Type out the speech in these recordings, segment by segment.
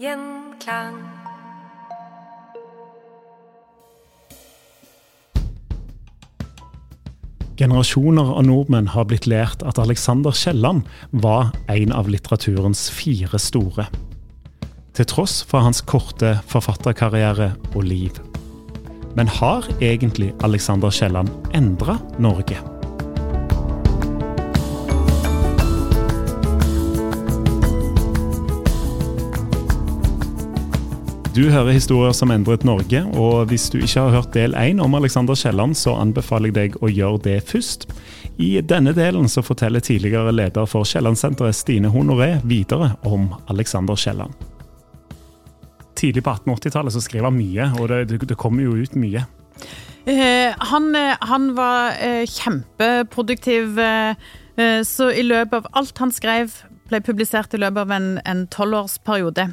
Gjenklang. Generasjoner av nordmenn har blitt lært at Alexander Kielland var en av litteraturens fire store. Til tross for hans korte forfatterkarriere og liv. Men har egentlig Alexander Kielland endra Norge? Du hører historier som endret Norge, og hvis du ikke har hørt del én om Alexander Kielland, så anbefaler jeg deg å gjøre det først. I denne delen så forteller tidligere leder for Kielland-senteret Stine Honoré videre om Alexander Kielland. Tidlig på 1880-tallet så skrev han mye, og det, det kommer jo ut mye. Eh, han, eh, han, var eh, kjempeproduktiv, eh, eh, så i løpet av alt han skrev, ble publisert i løpet av en tolvårsperiode.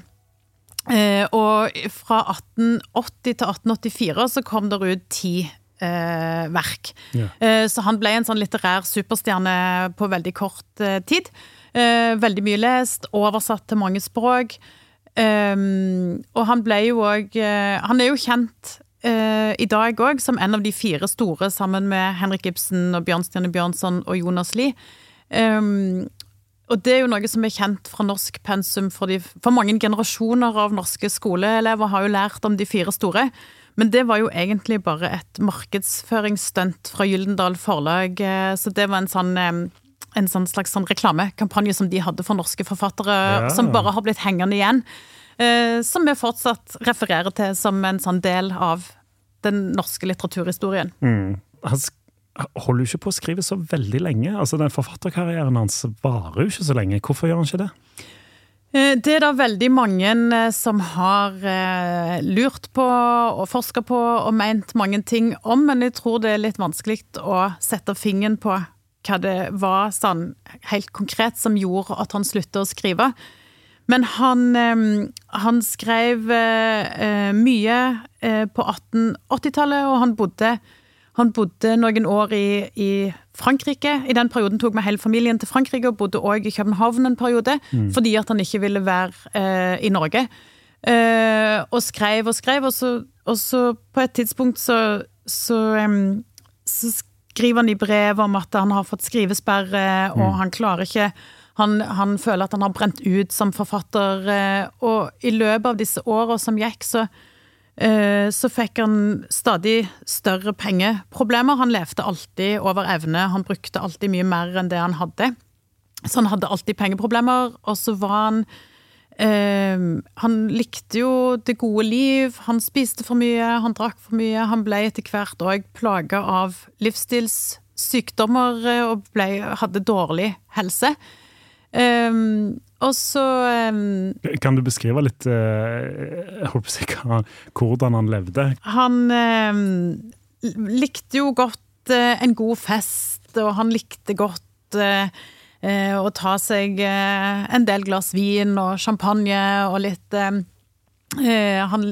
Eh, og fra 1880 til 1884 så kom det ut ti eh, verk. Ja. Eh, så han ble en sånn litterær superstjerne på veldig kort eh, tid. Eh, veldig mye lest, oversatt til mange språk. Eh, og han ble jo òg Han er jo kjent i dag òg som en av de fire store, sammen med Henrik Ibsen og Bjørnstjerne Bjørnson og Jonas Lie. Um, og det er jo noe som er kjent fra norsk pensum, for, de, for mange generasjoner av norske skoleelever har jo lært om de fire store. Men det var jo egentlig bare et markedsføringsstunt fra Gyldendal Forlag, eh, så det var en sånn eh, en sånn slags sånn reklamekampanje som de hadde for norske forfattere, Ja. som bare har blitt hengende igjen. Eh, som vi fortsatt refererer til som en sånn del av den norske litteraturhistorien. Han sk- holder jo ikke på å skrive så veldig lenge. Altså, den Forfatterkarrieren hans varer jo ikke så lenge. Hvorfor gjør han ikke det? Eh, Det er det veldig mange eh, som har eh, lurt på og forska på og meint mange ting om, men jeg tror det er litt vanskelig å sette fingeren på hva det var sånn helt konkret som gjorde at han sluttet å skrive. Men han, han skrev mye på 1880-tallet, og han bodde, han bodde noen år i, i Frankrike. I den perioden tok vi hele familien til Frankrike, og bodde òg i København en periode, fordi at han ikke ville være eh, i Norge. Eh, og skrev og skrev, og så, og så på et tidspunkt så, så, um, så skriver han i brev om at han har fått skrivesperre, og han klarer ikke han, han føler at han har brent ut som forfatter, eh, og i løpet av disse åra som gikk, så, så fikk han stadig større pengeproblemer. Han levde alltid over evne, han brukte alltid mye mer enn det han hadde. Så han hadde alltid pengeproblemer, og så var han eh, Han likte jo det gode liv, han spiste for mye, han drakk for mye. Han ble etter hvert òg plaga av livsstilssykdommer eh, og ble, hadde dårlig helse. Um, og så um, Kan du beskrive litt uh, håper å hvordan han levde? Han um, likte jo godt uh, en god fest, og han likte godt uh, å ta seg en del glass vin og champagne og litt Han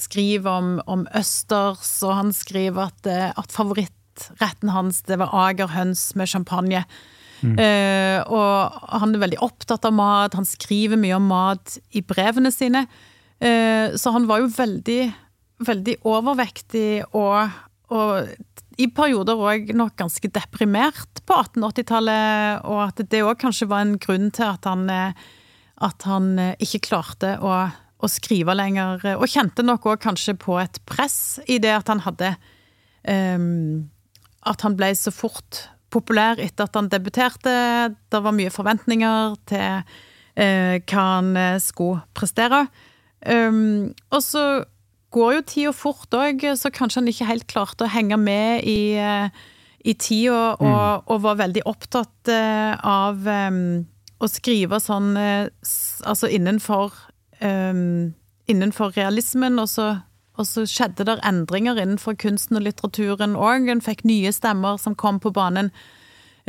skriver om, om østers, og han skriver at, at favorittretten hans det var agerhøns med champagne. Mm. Uh, og han er veldig opptatt av mat, han skriver mye om mat i brevene sine. Eh, så han var jo veldig, veldig overvektig og, og i perioder òg nok ganske deprimert på 1880-tallet, og at det òg kanskje var en grunn til at han, eh, at han ikke klarte å, å skrive lenger, og kjente nok òg kanskje på et press i det at han hadde um, At han ble så fort populær etter at han debuterte. Det var mye forventninger til eh, hva han eh, skulle prestere. Um, og så går jo tida fort òg, så kanskje han ikke helt klarte å henge med i, uh, i tida, og, mm. og, var veldig opptatt uh, av um, å skrive sånn Altså innenfor um, Innenfor realismen, og så og så skjedde det endringer innenfor kunsten og litteraturen òg. En fikk nye stemmer som kom på banen.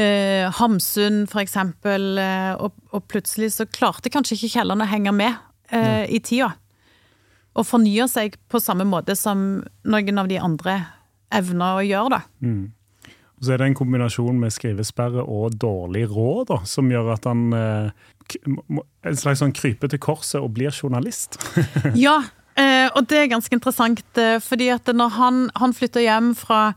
Eh, Hamsun, for eksempel. Eh, og, og, plutselig så klarte kanskje ikke Kielland å henge med eh, i tida. Og fornye seg på samme måte som noen av de andre evner å gjøre, da. Mm. Så er det en kombinasjon med skrivesperre og dårlig råd da, som gjør at han eh, en slags sånn kryper til korset og blir journalist. ja, og det er ganske interessant, eh, fordi at når han, han flytter hjem fra,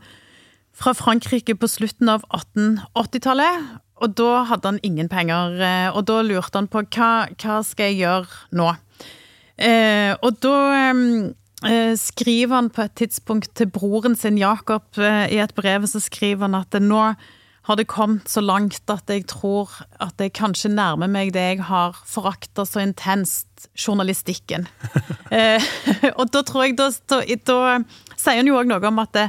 fra, Frankrike på slutten av 1880-tallet, og da hadde han ingen penger, eh, og da lurte han på hva, hva skal jeg gjøre nå? Eh, og da eh, skriver han på et tidspunkt til broren sin Jakob, eh, i et brev så skriver han at nå har det kommet så langt at jeg tror at jeg kanskje nærmer meg det jeg har forakta så intenst, journalistikken. eh, og da tror jeg Da, da, da sier han jo òg noe om at, det,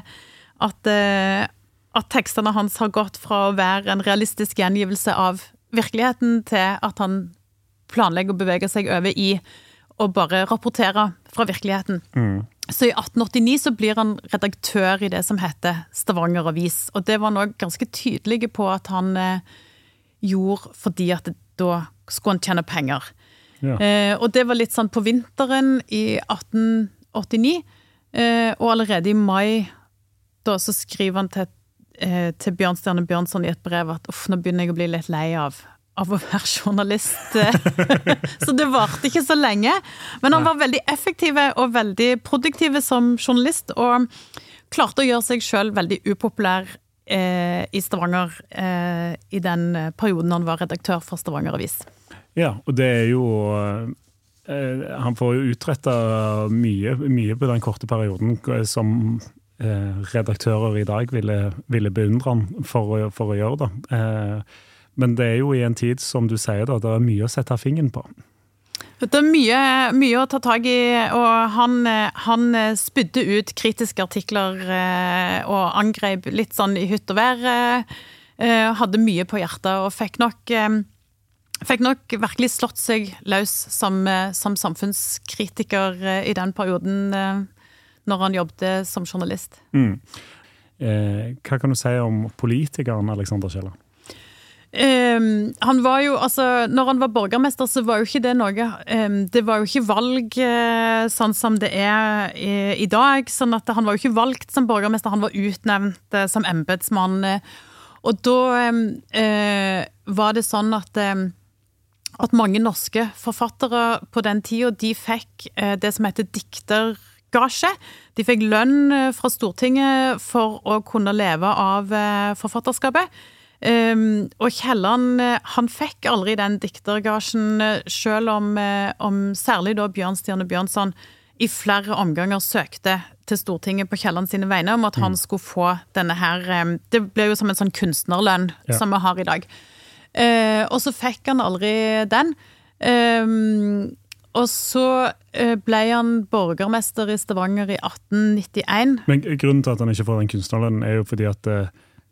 at, eh, at, tekstene hans har gått fra å være en realistisk gjengivelse av virkeligheten, til at han planlegger å bevege seg over i å bare rapportere fra virkeligheten. Mm. Så i 1889 så blir han redaktør i det som heter Stavanger Avis. Og det var han òg ganske tydelig på at han eh, gjorde fordi at det, da skulle han tjene penger. Ja. Eh, og det var litt sånn på vinteren i 1889, eh, og allerede i mai da så skriver han til, eh, til Bjørnstjerne Bjørnson i et brev at uff, nå begynner jeg å bli litt lei av av å være journalist. så det varte ikke så lenge. Men han var veldig effektiv og veldig produktiv som journalist, og klarte å gjøre seg sjøl veldig upopulær eh, i Stavanger eh, i den perioden han var redaktør for Stavanger Avis. Ja, og det er jo eh, Han får jo utretta mye, mye, på den korte perioden som eh, redaktører i dag ville, ville beundre han for, for, å gjøre. det. Eh, men det er jo i en tid, som du sier, da, det er mye å sette fingeren på. Det er mye, mye, å ta tak i, og han, han spydde ut kritiske artikler eh, og angrep litt sånn i hytt og vær. Eh, hadde mye på hjertet og fikk nok, eh, fikk nok virkelig slått seg løs som, som samfunnskritiker i den perioden når han jobbet som journalist. Mm. hva kan du si om politikeren Alexander Kielland? Um, han var jo, altså, når han var borgermester, så var jo ikke det noe um, Det var jo ikke valg uh, sånn som det er i, i, dag. sånn at Han var jo ikke valgt som borgermester, han var utnevnt uh, som embetsmann. og da um, uh, var det sånn at at mange norske forfattere på den tida, de fikk det som heter diktergasje. De fikk lønn fra Stortinget for å kunne leve av forfatterskapet. Um, og Kielland eh, han fikk aldri den diktergasjen, eh, selv om, eh, om særlig da Bjørnstjerne Bjørnson i flere omganger søkte til Stortinget på Kielland sine vegne om at han mm. skulle få denne her Det ble jo som en sånn kunstnerlønn ja. som vi har i dag. Uh, og så fikk han aldri den. Um, og så ble han borgermester i Stavanger i 1891. Men grunnen til at han ikke får den kunstnerlønnen, er jo fordi at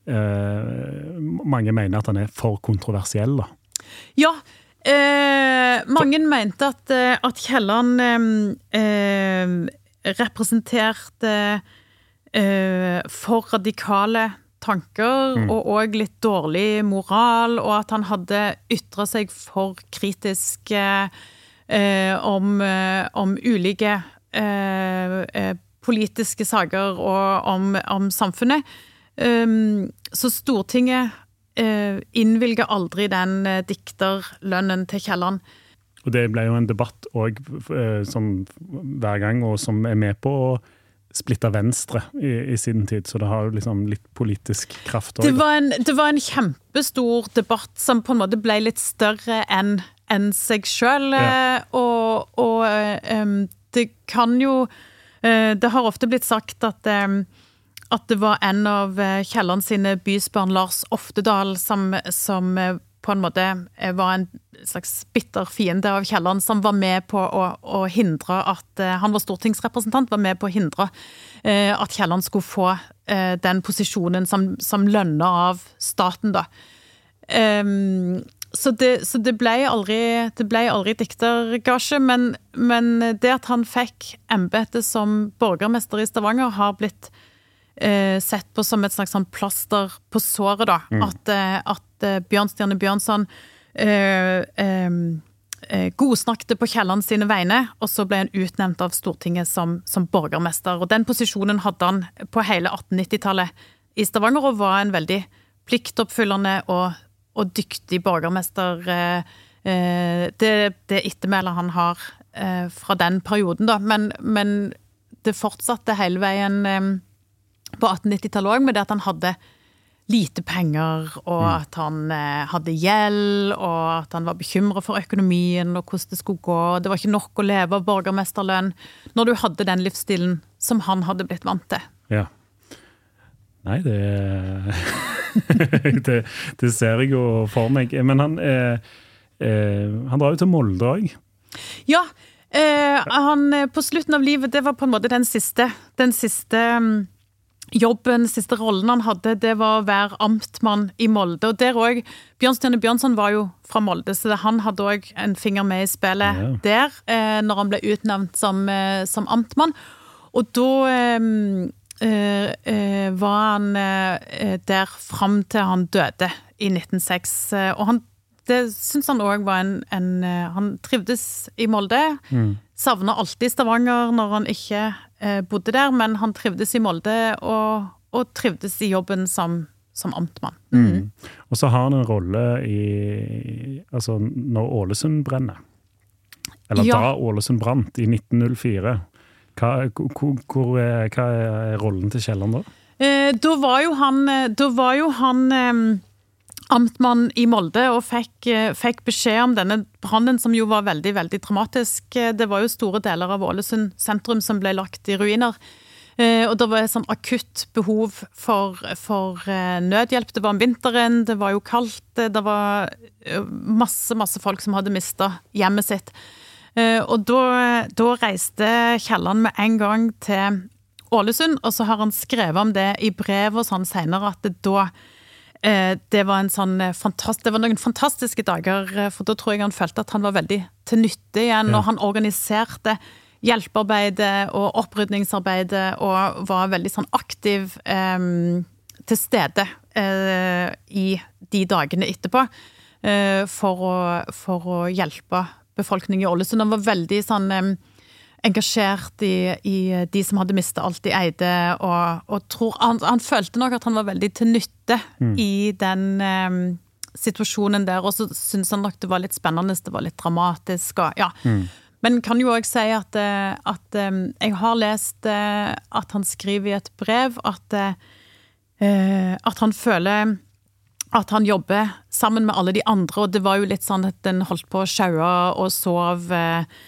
mange mener at han er for kontroversiell, da. Ja. Eh, mange for... mente at, eh, at Kielland eh, representerte for radikale tanker, mm. og òg litt dårlig moral, og at han hadde ytra seg for kritisk eh, om, eh, om, ulike eh, eh, politiske saker og om, om samfunnet. Um, så Stortinget innvilga aldri den uh, dikterlønnen til Kielland. Og Det ble jo en debatt òg sånn hver gang, og som er med på å splitta Venstre i, i, sin tid, så det har jo liksom litt politisk kraft. Det var, en, det var en kjempestor debatt som på en måte ble litt større enn en seg sjøl. Ja. Eh, og, og um, det kan jo uh, Det har ofte blitt sagt at um, at det var en av Kielland sine bysbarn, Lars Oftedal, som, som på en måte var en slags bitter fiende av Kielland, som var med på å, å, hindre at eh, Han var stortingsrepresentant, var med på å hindre eh, at Kielland skulle få eh, den posisjonen som, som lønna av staten, da. Um, så det, så det, ble aldri, det ble aldri diktergasje, men, men, det at han fikk embetet som borgermester i Stavanger, har blitt eh, sett på som et slags sånn plaster på såret, da. Mm. At, eh, at eh, Bjørnstjerne Bjørnson eh, eh, godsnakket på Kielland sine vegne, og så ble han utnevnt av Stortinget som, som, borgermester. Og Den posisjonen hadde han på hele 1890-tallet i Stavanger, og var en veldig pliktoppfyllende og, og dyktig borgermester. Eh, det, det ettermælet han har fra den perioden, da. Men, men det fortsatte hele veien på 1890-tallet òg, med det at han hadde lite penger, og mm. at han eh, hadde gjeld, og at han var bekymra for økonomien og hvordan det skulle gå. Det var ikke nok å leve av borgermesterlønn når du hadde den livsstilen som han hadde blitt vant til. Ja. Nei, det det, det, ser jeg jo for meg. Men han, eh, eh, han drar jo til Molde òg. Ja. Eh, han, eh, på slutten av livet, det var på en måte den siste, den siste um, jobben, siste rollen han hadde, det var å være amtmann i Molde. Og der òg Bjørnstjerne Bjørnson var jo fra Molde, så han hadde òg en finger med i spillet ja. der, eh, når han ble utnevnt som, eh, som amtmann. Og da eh, eh, eh var han eh, der fram til han døde i 1906. Og han, det syns han òg var en, en, Han trivdes i Molde. Mm. Savna alltid Stavanger når han ikke bodde der, men han trivdes i Molde og, og trivdes i jobben som, som amtmann. Mm. Mm. Og så har han en rolle i Altså, når Ålesund brenner. Eller ja. da Ålesund brant, i 1904. Hva, hvor, hvor er, hva er rollen til Kielland da? Eh, da var jo han, eh, da var jo han eh, amtmann i Molde og fikk, eh, fikk beskjed om denne brannen, som jo var veldig veldig dramatisk. Det var jo store deler av Ålesund sentrum som ble lagt i ruiner. Eh, og det var et sånn akutt behov for, for, eh, nødhjelp. Det var om vinteren, det var jo kaldt. Det var masse, masse folk som hadde mista hjemmet sitt. Og da, da reiste Kielland med en gang til Ålesund, og så har han skrevet om det i brev og sånn seinere, at det da Eh, det var, sånn fantast, det var, noen fantastiske dager, eh, for da tror jeg han følte at han var veldig til nytte igjen. Ja. Og han organiserte hjelpearbeidet og opprydningsarbeidet og var veldig sånn aktiv eh, til stede eh, i de dagene etterpå eh, for, å, for, å, hjelpe befolkningen i Ålesund. Han var veldig sånn engasjert i, i, de som hadde mista alt de eide, og, og tror, han, han, følte nok at han var veldig til nytte mm. i den um, situasjonen der. Og så syntes han nok det var litt spennende, det var litt dramatisk. Og, ja. Mm. Men kan jo òg si at, eh, at um, jeg har lest at han skriver i et brev at, at han føler at han jobber sammen med alle de andre, og det var jo litt sånn at en holdt på å sjaue og sov. Uh, eh,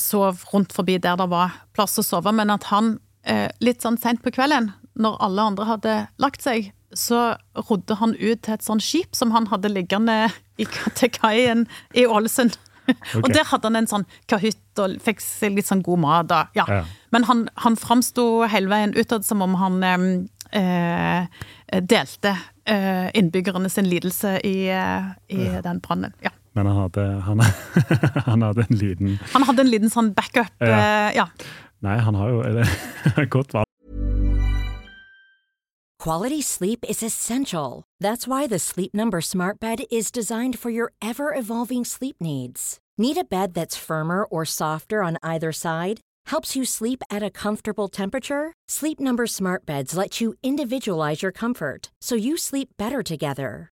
sov rundt forbi der det var plass å sove, men at han eh, litt sånn seint på kvelden, når alle andre hadde lagt seg, så rodde han ut til et sånt skip som han hadde liggende i, til kaien i Ålesund. og der hadde han en sånn kahytt og fikk seg litt sånn god mat. Ja. Ja. Men han, han framsto hele veien utad som om han eh, eh, delte eh, innbyggerne sin lidelse i, i ja. den brannen. Ja. Men han hadde, han, han hadde en liten Han hadde en liten sånn backup. Ja. eh, ja. Nei, han har jo det er godt valg. Quality sleep is essential. That's why the Sleep Number Smart Bed is designed for your ever evolving sleep needs. Need a bed that's firmer or softer on either side? Helps you sleep at a comfortable temperature? Sleep Number Smart Beds let you individualize your comfort so you sleep better together.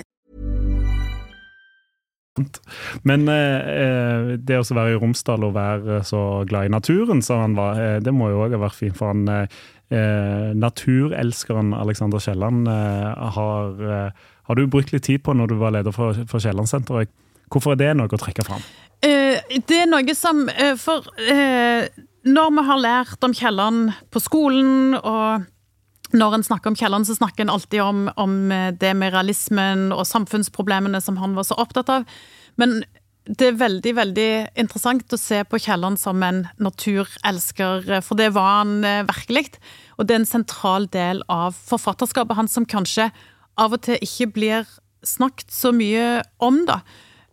Men eh, eh, det å være i Romsdal og være så glad i naturen som han var, eh, det må jo òg ha vært fint for han. Eh, eh, naturelskeren Alexander Kielland eh, har, har du brukt litt tid på når du var leder for, for Kiellandsenteret. Hvorfor er det noe å trekke fram? Det er noe som For når vi har lært om Kielland på skolen, og når en snakker om Kielland, så snakker en alltid om, om eh, det med realismen og samfunnsproblemene som han var så opptatt av. Men det er veldig veldig interessant å se på Kielland som en naturelsker, eh, for det var han eh, virkelig. Og det er en sentral del av forfatterskapet hans som kanskje av og til ikke blir snakket så mye om, da.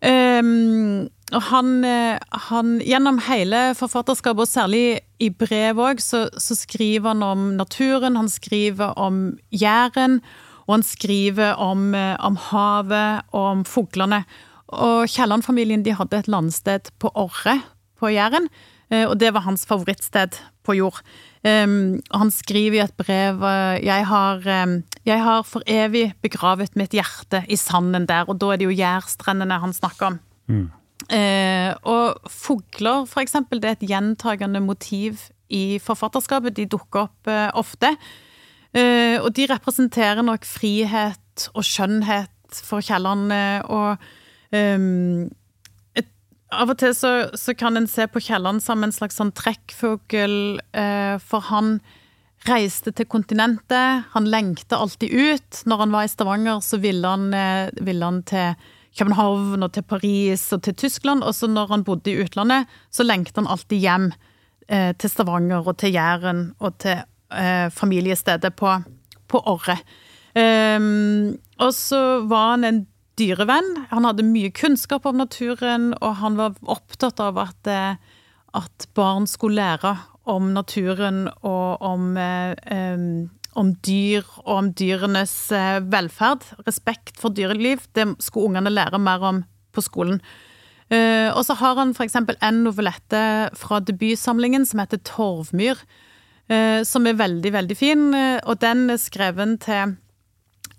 Ehm, og han, eh, han Gjennom hele forfatterskapet, og særlig i brev òg, så, så skriver han om naturen, han skriver om Jæren, og han skriver om, eh, om havet og om fuglene. Og Kielland-familien de hadde et landsted på Orre på Jæren, eh, og det var hans favorittsted på jord. Um, han skriver i et brev uh, jeg har, um, jeg har for evig begravet mitt hjerte i sanden der, og da er det jo jærstrendene han snakker om. Eh, og fugler, for eksempel, det er et gjentagende motiv i forfatterskapet. De dukker opp uh, ofte. Uh, og de representerer nok frihet og skjønnhet for Kielland. eh, og et, av og til så, så kan en se på Kielland som en slags sånn trekkfugl, eh, for han reiste til kontinentet. Han lengta alltid ut. Når han var i Stavanger, så ville han, eh, ville han til København og til Paris og til Tyskland. Og så når han bodde i utlandet, så lengta han alltid hjem eh, til Stavanger og til Jæren og til eh, familiestedet på, på Orre. Ehm, og så var han en dyrevenn. Han hadde mye kunnskap om naturen, og han var opptatt av at, eh, at barn skulle lære om naturen og om, eh, om dyr og om dyrenes eh, velferd. Respekt for dyreliv. Det skulle ungene lære mer om på skolen. Og så har han f.eks. en novellette fra debutsamlingen som heter 'Torvmyr', som er veldig, veldig fin. Og den er skreven til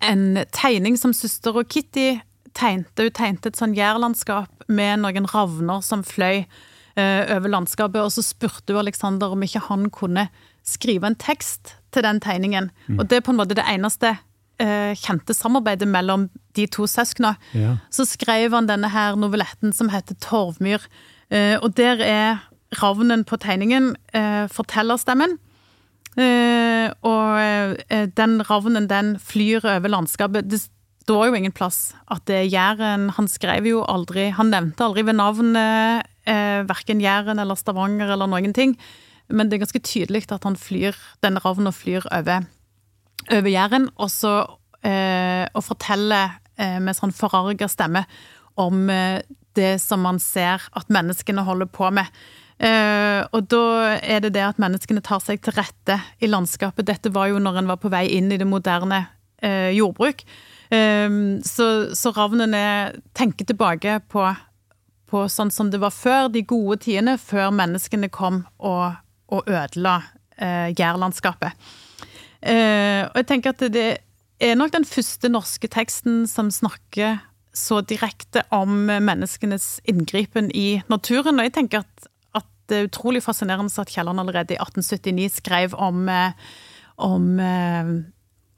en tegning som søster og Kitty tegnte. Hun tegnte et sånn jærlandskap med noen ravner som fløy eh, over landskapet, og så spurte hun Alexander om ikke han kunne skrive en tekst til den tegningen. Og det er på en måte det eneste eh, kjente samarbeidet mellom de to søsknene. Ja. Så skrev han denne her novelletten som heter Torvmyr, eh, og der er ravnen på tegningen eh, fortellerstemmen. Eh, og eh, den ravnen, den flyr over landskapet. Det står jo ingen plass at Jæren. Han skrev jo aldri Han nevnte aldri ved navn eh, verken Jæren eller Stavanger eller noen ting. Men det er ganske tydelig at han flyr, denne ravna flyr over, over Jæren, og så eh, og forteller eh, med sånn forarga stemme om eh, det som man ser at menneskene holder på med. Uh, og da er det det at menneskene tar seg til rette i landskapet. Dette var jo når en var på vei inn i det moderne uh, jordbruk. Uh, så, så ravnene tenker tilbake på, på, sånn som det var før, de gode tidene, før menneskene kom og, og ødela eh, jærlandskapet. og jeg tenker at det er nok den første norske teksten som snakker så direkte om menneskenes inngripen i naturen. Og jeg tenker at det er utrolig fascinerende at Kielland allerede i 1879 skrev om, eh, om, eh,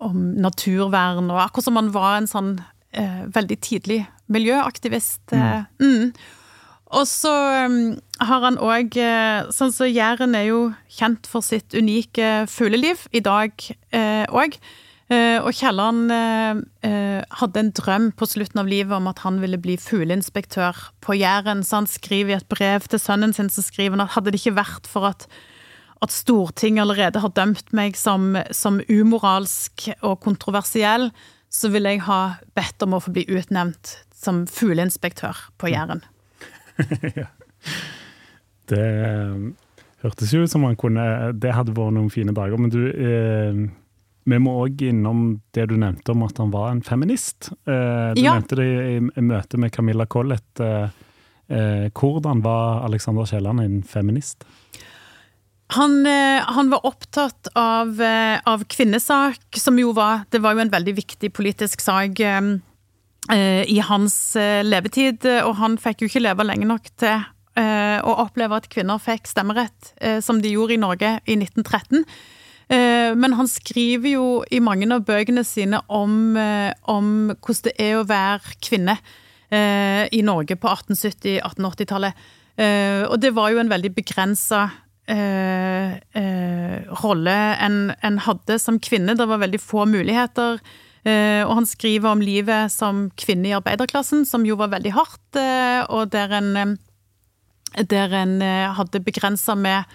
om, naturvern, og akkurat som han var en sånn eh, veldig tidlig miljøaktivist. Mm. Mm. Og så um, har han òg Sånn som så Jæren er jo kjent for sitt unike fugleliv i dag òg. Eh, Eh, og Kielland eh, eh, hadde en drøm på slutten av livet om at han ville bli fugleinspektør på Jæren, så han skriver i et brev til sønnen sin så skriver han at hadde det ikke vært for at, at Stortinget allerede har dømt meg som, som umoralsk og kontroversiell, så vil jeg ha bedt om å få bli utnevnt som fugleinspektør på Jæren. ja. Det hørtes jo ut som han kunne Det hadde vært noen fine dager, men du eh vi må òg innom det du nevnte om at han var en feminist. Eh, du ja. nevnte det i, i møte med Camilla Collett. Eh, eh, hvordan var Alexander Kielland en feminist? Han, eh, han, var opptatt av, eh, av, kvinnesak, som jo var Det var jo en veldig viktig politisk sak eh, i hans levetid, og han fikk jo ikke leve lenge nok til å oppleve at kvinner fikk stemmerett, som de gjorde i Norge i 1913. Eh, men han skriver jo i mange av bøkene sine om, eh, om hvordan det er å være kvinne eh, i Norge på 1870-1880-tallet. Og det var jo en veldig begrensa rolle en, en, hadde som kvinne. Det var veldig få muligheter. Og han skriver om livet som kvinne i arbeiderklassen, som jo var veldig hardt, og der en, der en hadde begrensa med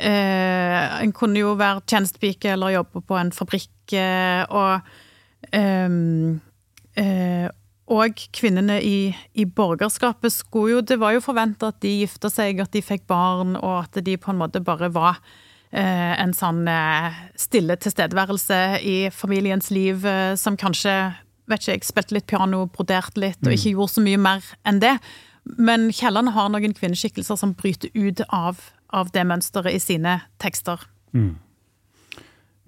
Eh, en kunne jo være tjenestepike eller jobbe på en fabrikk, eh, og ehm, eh, og kvinnene i, i, borgerskapet skulle jo Det var jo forventa at de gifta seg, at de fikk barn, og at de på en måte bare var eh, en sånn eh, stille tilstedeværelse i familiens liv, eh, som kanskje vet ikke, jeg spilte litt piano, broderte litt, og mm. ikke gjorde så mye mer enn det. Men Kielland har noen kvinneskikkelser som bryter ut av av det mønsteret i sine tekster. Mm.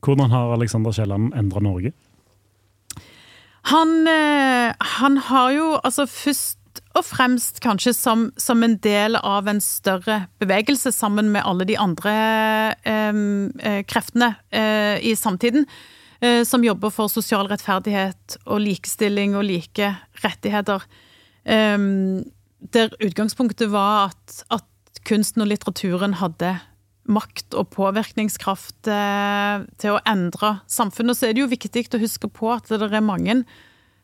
Hvordan har Alexander Kielland endra Norge? Han, eh, han, har jo altså først og fremst kanskje som, som, en del av en større bevegelse, sammen med alle de andre eh, eh kreftene eh, i samtiden, eh, som jobber for sosial rettferdighet og likestilling og like rettigheter. Eh, der utgangspunktet var at, at kunsten og litteraturen hadde makt og påvirkningskraft eh, til å endre samfunnet. Så er det jo viktig å huske på at det er mange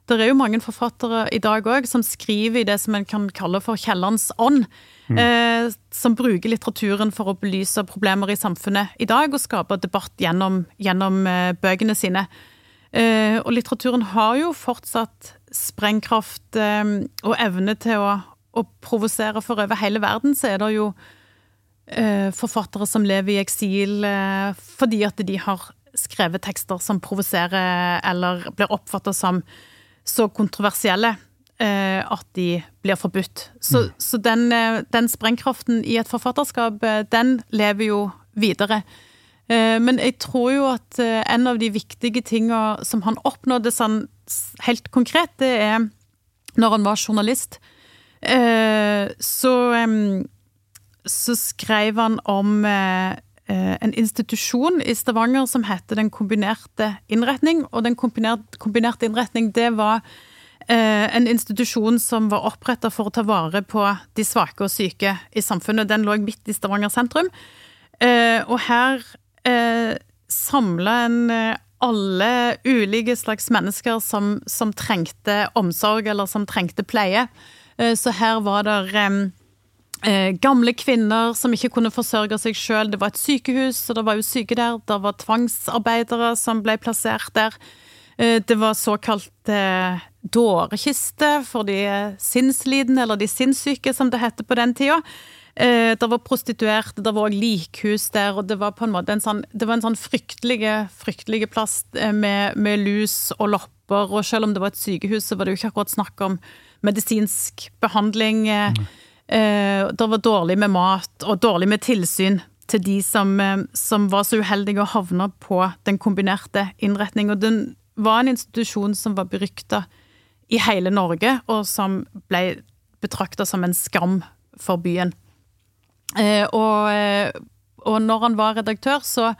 det er jo mange forfattere i dag òg som skriver i det som en kan kalle for kjellerens ånd. Mm. Eh, som bruker litteraturen for å belyse problemer i samfunnet i dag, og skape debatt gjennom, gjennom eh, bøkene sine. Eh, og litteraturen har jo fortsatt sprengkraft eh, og evne til å, å provosere, for over hele verden så er det jo forfattere som lever i eksil eh, fordi at de har skrevet tekster som provoserer eller blir oppfatta som så kontroversielle eh, at de blir forbudt. Så, mm. så den, eh, den, sprengkraften i et forfatterskap, eh, den lever jo videre. Eh, men jeg tror jo at en av de viktige tinga som han oppnådde sånn helt konkret, det er når han var journalist Eh, så, så skrev han om eh, eh, en institusjon i Stavanger som heter Den kombinerte innretning. Og Den kombinerte, innretning, det var en institusjon som var oppretta for å ta vare på de svake og syke i samfunnet. Den lå midt i Stavanger sentrum. Og her samla en eh, alle ulike slags mennesker som, som, trengte omsorg, eller som trengte pleie. Eh, så her var det eh, gamle kvinner som ikke kunne forsørge seg sjøl. Det var et sykehus, og det var jo syke der. Det var tvangsarbeidere som ble plassert der. Eh, det var såkalt eh, dårekiste for de sinnslidende, eller de sinnssyke, som det heter på den tida. Eh, det var prostituerte, det var òg likhus der, og det var på en måte en sånn, det var en sånn fryktelige, fryktelige plass eh, med, med lus og lopper. Og selv om det var et sykehus, så var det jo ikke akkurat snakk om medisinsk behandling. Mm. Det var dårlig med mat og dårlig med tilsyn til de som, som var så uheldige å havne på den kombinerte innretning. Og den var en institusjon som var berykta i hele Norge, og som ble betrakta som en skam for byen. Og, og når han var redaktør, så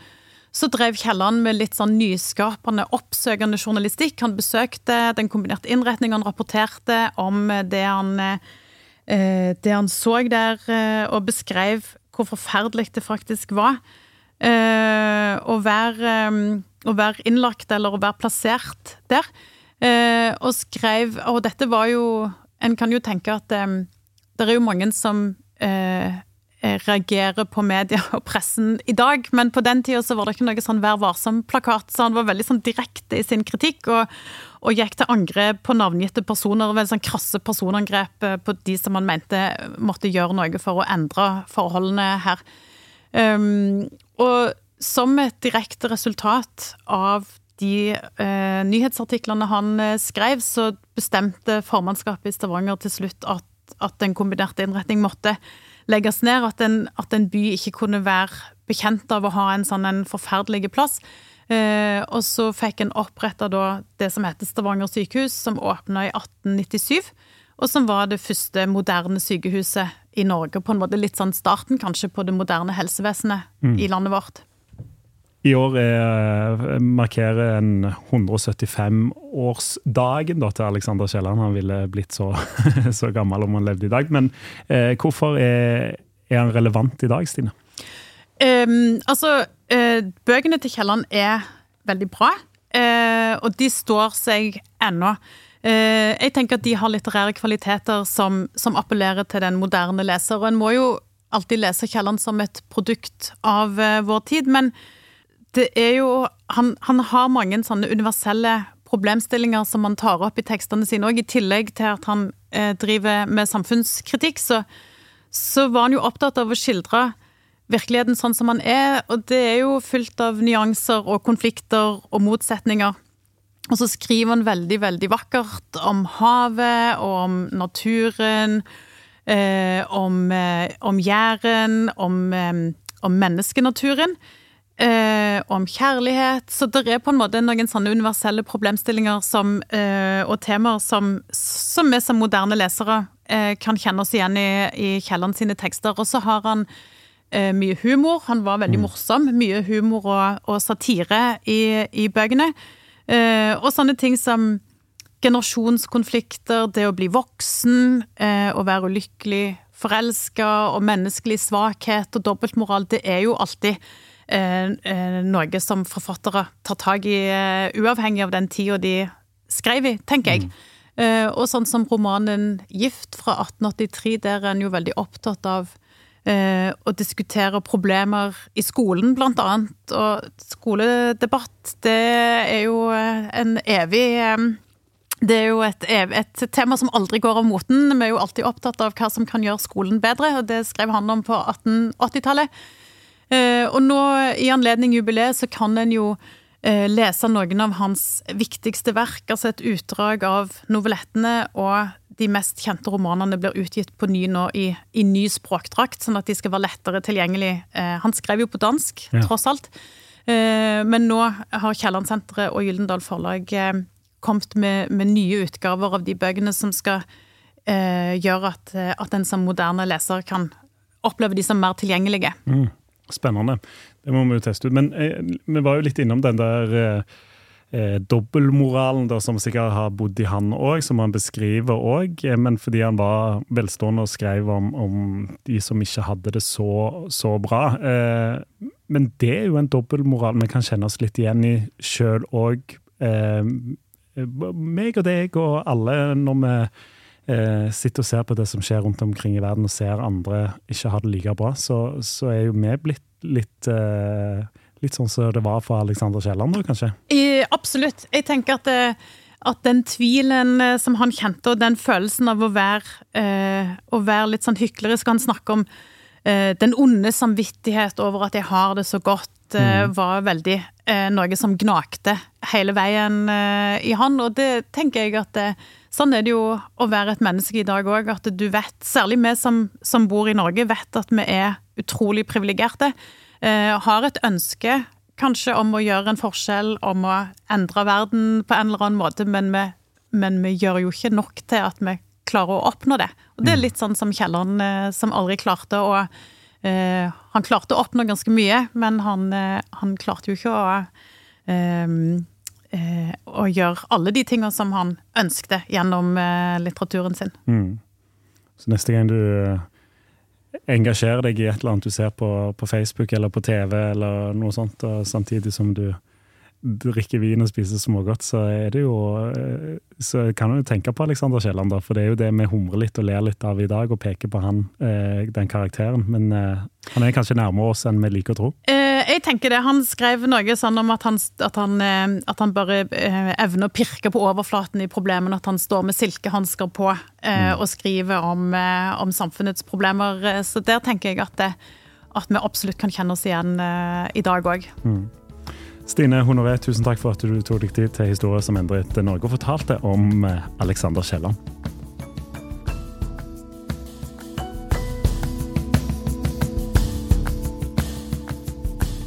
så drev Kielland med litt sånn nyskapende, oppsøkende journalistikk. Han besøkte den kombinerte innretningen, han rapporterte om det han, eh, det han så der, eh, og beskrev hvor forferdelig det faktisk var. Eh, å være, å være innlagt eller å være plassert der. Og skrev Og dette var jo En kan jo tenke at det er jo mange som Eh, reagere på media og pressen i dag, men på den tida var det ikke noe sånn Vær varsom-plakat, så han var veldig sånn direkte i sin kritikk og, og gikk til angrep på navngitte personer. Veldig sånn krasse personangrep eh, på de som han mente måtte gjøre noe for å endre forholdene her. Um, og som et direkte resultat av de uh, nyhetsartiklene han skrev, så bestemte formannskapet i Stavanger til slutt at, at en kombinert innretning måtte legges ned. At en, at en, by ikke kunne være bekjent av å ha en sånn en forferdelig plass. Eh, og så fikk en oppretta det som heter Stavanger sykehus, som åpna i 1897. Og som var det første moderne sykehuset i Norge. På en måte litt sånn starten kanskje på det moderne helsevesenet mm. i landet vårt. I år er, markerer en 175-årsdagen til Alexander Kielland. Han ville blitt så, så, gammel om han levde i dag. Men eh, hvorfor er, er, han relevant i dag, Stine? Um, altså, uh, bøkene til Kielland er veldig bra. Uh, og de står seg ennå. Uh, jeg tenker at de har litterære kvaliteter som, som appellerer til den moderne leser. Og en må jo alltid lese Kielland som et produkt av vår tid. men det er jo han, han, har mange sånne universelle problemstillinger som han tar opp i tekstene sine òg, i tillegg til at han eh, driver med samfunnskritikk, så, så, var han jo opptatt av å skildre virkeligheten sånn som han er, og det er jo fullt av nyanser og konflikter og motsetninger. Og så skriver han veldig, veldig vakkert om havet og om naturen, eh, om, eh, om Jæren, om, eh, om menneskenaturen eh, om kjærlighet. Så det er på en måte noen sånne universelle problemstillinger som, eh, og temaer som, som, vi som moderne lesere eh, kan kjenne oss igjen i, i Kielland sine tekster. Og så har han eh, mye humor. Han var veldig mm. morsom. Mye humor og, og satire i, i bøkene. Eh, og sånne ting som generasjonskonflikter, det å bli voksen, eh, å være ulykkelig forelska og menneskelig svakhet og dobbeltmoral, det er jo alltid noe som forfattere tar tak i, eh, uavhengig av den tida de skrev i, tenker jeg. Mm. Og sånn som romanen 'Gift' fra 1883, der er en jo veldig opptatt av å diskutere problemer i skolen, blant annet. Og skoledebatt, det er jo en evig det er jo et, et, tema som aldri går av moten. Vi er jo alltid opptatt av hva som kan gjøre skolen bedre, og det skrev han om på 1880-tallet. Eh, og nå, i anledning jubileet, så kan en jo eh, lese noen av hans viktigste verk, altså et utdrag av novelettene, og de mest kjente romanene blir utgitt på ny nå i, i ny språkdrakt, sånn at de skal være lettere tilgjengelig. Eh, han skrev jo på dansk, ja. tross alt. Men nå har Kiellandsenteret og Gyldendal Forlag kommet med, med, nye utgaver av de bøkene som skal gjøre at, at en som moderne leser kan oppleve de som mer tilgjengelige. Mm. Spennende. Det må vi jo teste ut. Men eh, vi var jo litt innom den der eh, eh, dobbeltmoralen som sikkert har bodd i han òg, som han beskriver òg. Eh, men fordi han var velstående og skrev om, om de som ikke hadde det så, så bra. Eh, men det er jo en dobbeltmoral vi kan kjenne oss litt igjen i sjøl òg. Eh, meg og deg og alle, når vi eh, sitter og ser på det som skjer rundt omkring i verden, og ser andre ikke ha det like bra, så, så er jo vi blitt litt eh, Litt sånn som det var for Alexander Kielland, kanskje? I, absolutt. Jeg tenker at, at, den tvilen eh, som han kjente, og den følelsen av å være, eh, å være litt sånn hyklerisk Han snakker om eh, den onde samvittighet over at jeg har det så godt, eh, mm. var veldig eh, noe som gnagte hele veien eh, i han. Og det tenker jeg at Sånn er det jo å være et menneske i dag òg, at du vet, særlig vi som, som bor i Norge, vet at vi er utrolig privilegerte. Eh, har et ønske kanskje om å gjøre en forskjell, om å endre verden på en eller annen måte, men vi, men vi gjør jo ikke nok til at vi klarer å oppnå det. Og Det er mm. litt sånn som Kielland, eh, som aldri klarte å eh, Han klarte å oppnå ganske mye, men han, eh, han klarte jo ikke å eh, eh, å gjøre alle de tingene som han ønskte gjennom litteraturen sin. Mm. Så neste gang du engasjerer deg i et eller annet du ser på, på Facebook eller på TV, eller noe sånt, og samtidig som du drikker vin og spiser smågodt, så er det jo eh, Så kan du tenke på Alexander Kielland, for det er jo det vi humrer litt og ler litt av i dag, og peker på han, eh, den karakteren. Men eh, han er kanskje nærmere oss enn vi liker å tro. Jeg tenker det. Han skrev noe sånn om at han, at han, at han bare evner å pirke på overflaten i problemene, at han står med silkehansker på mm. og skriver om, om, samfunnets problemer. Så der tenker jeg at, det, at vi absolutt kan kjenne oss igjen i dag òg. Mm. Stine Honoré, tusen takk for at du tok deg tid til historier som endret Norge, og fortalte om eh, Alexander Kielland.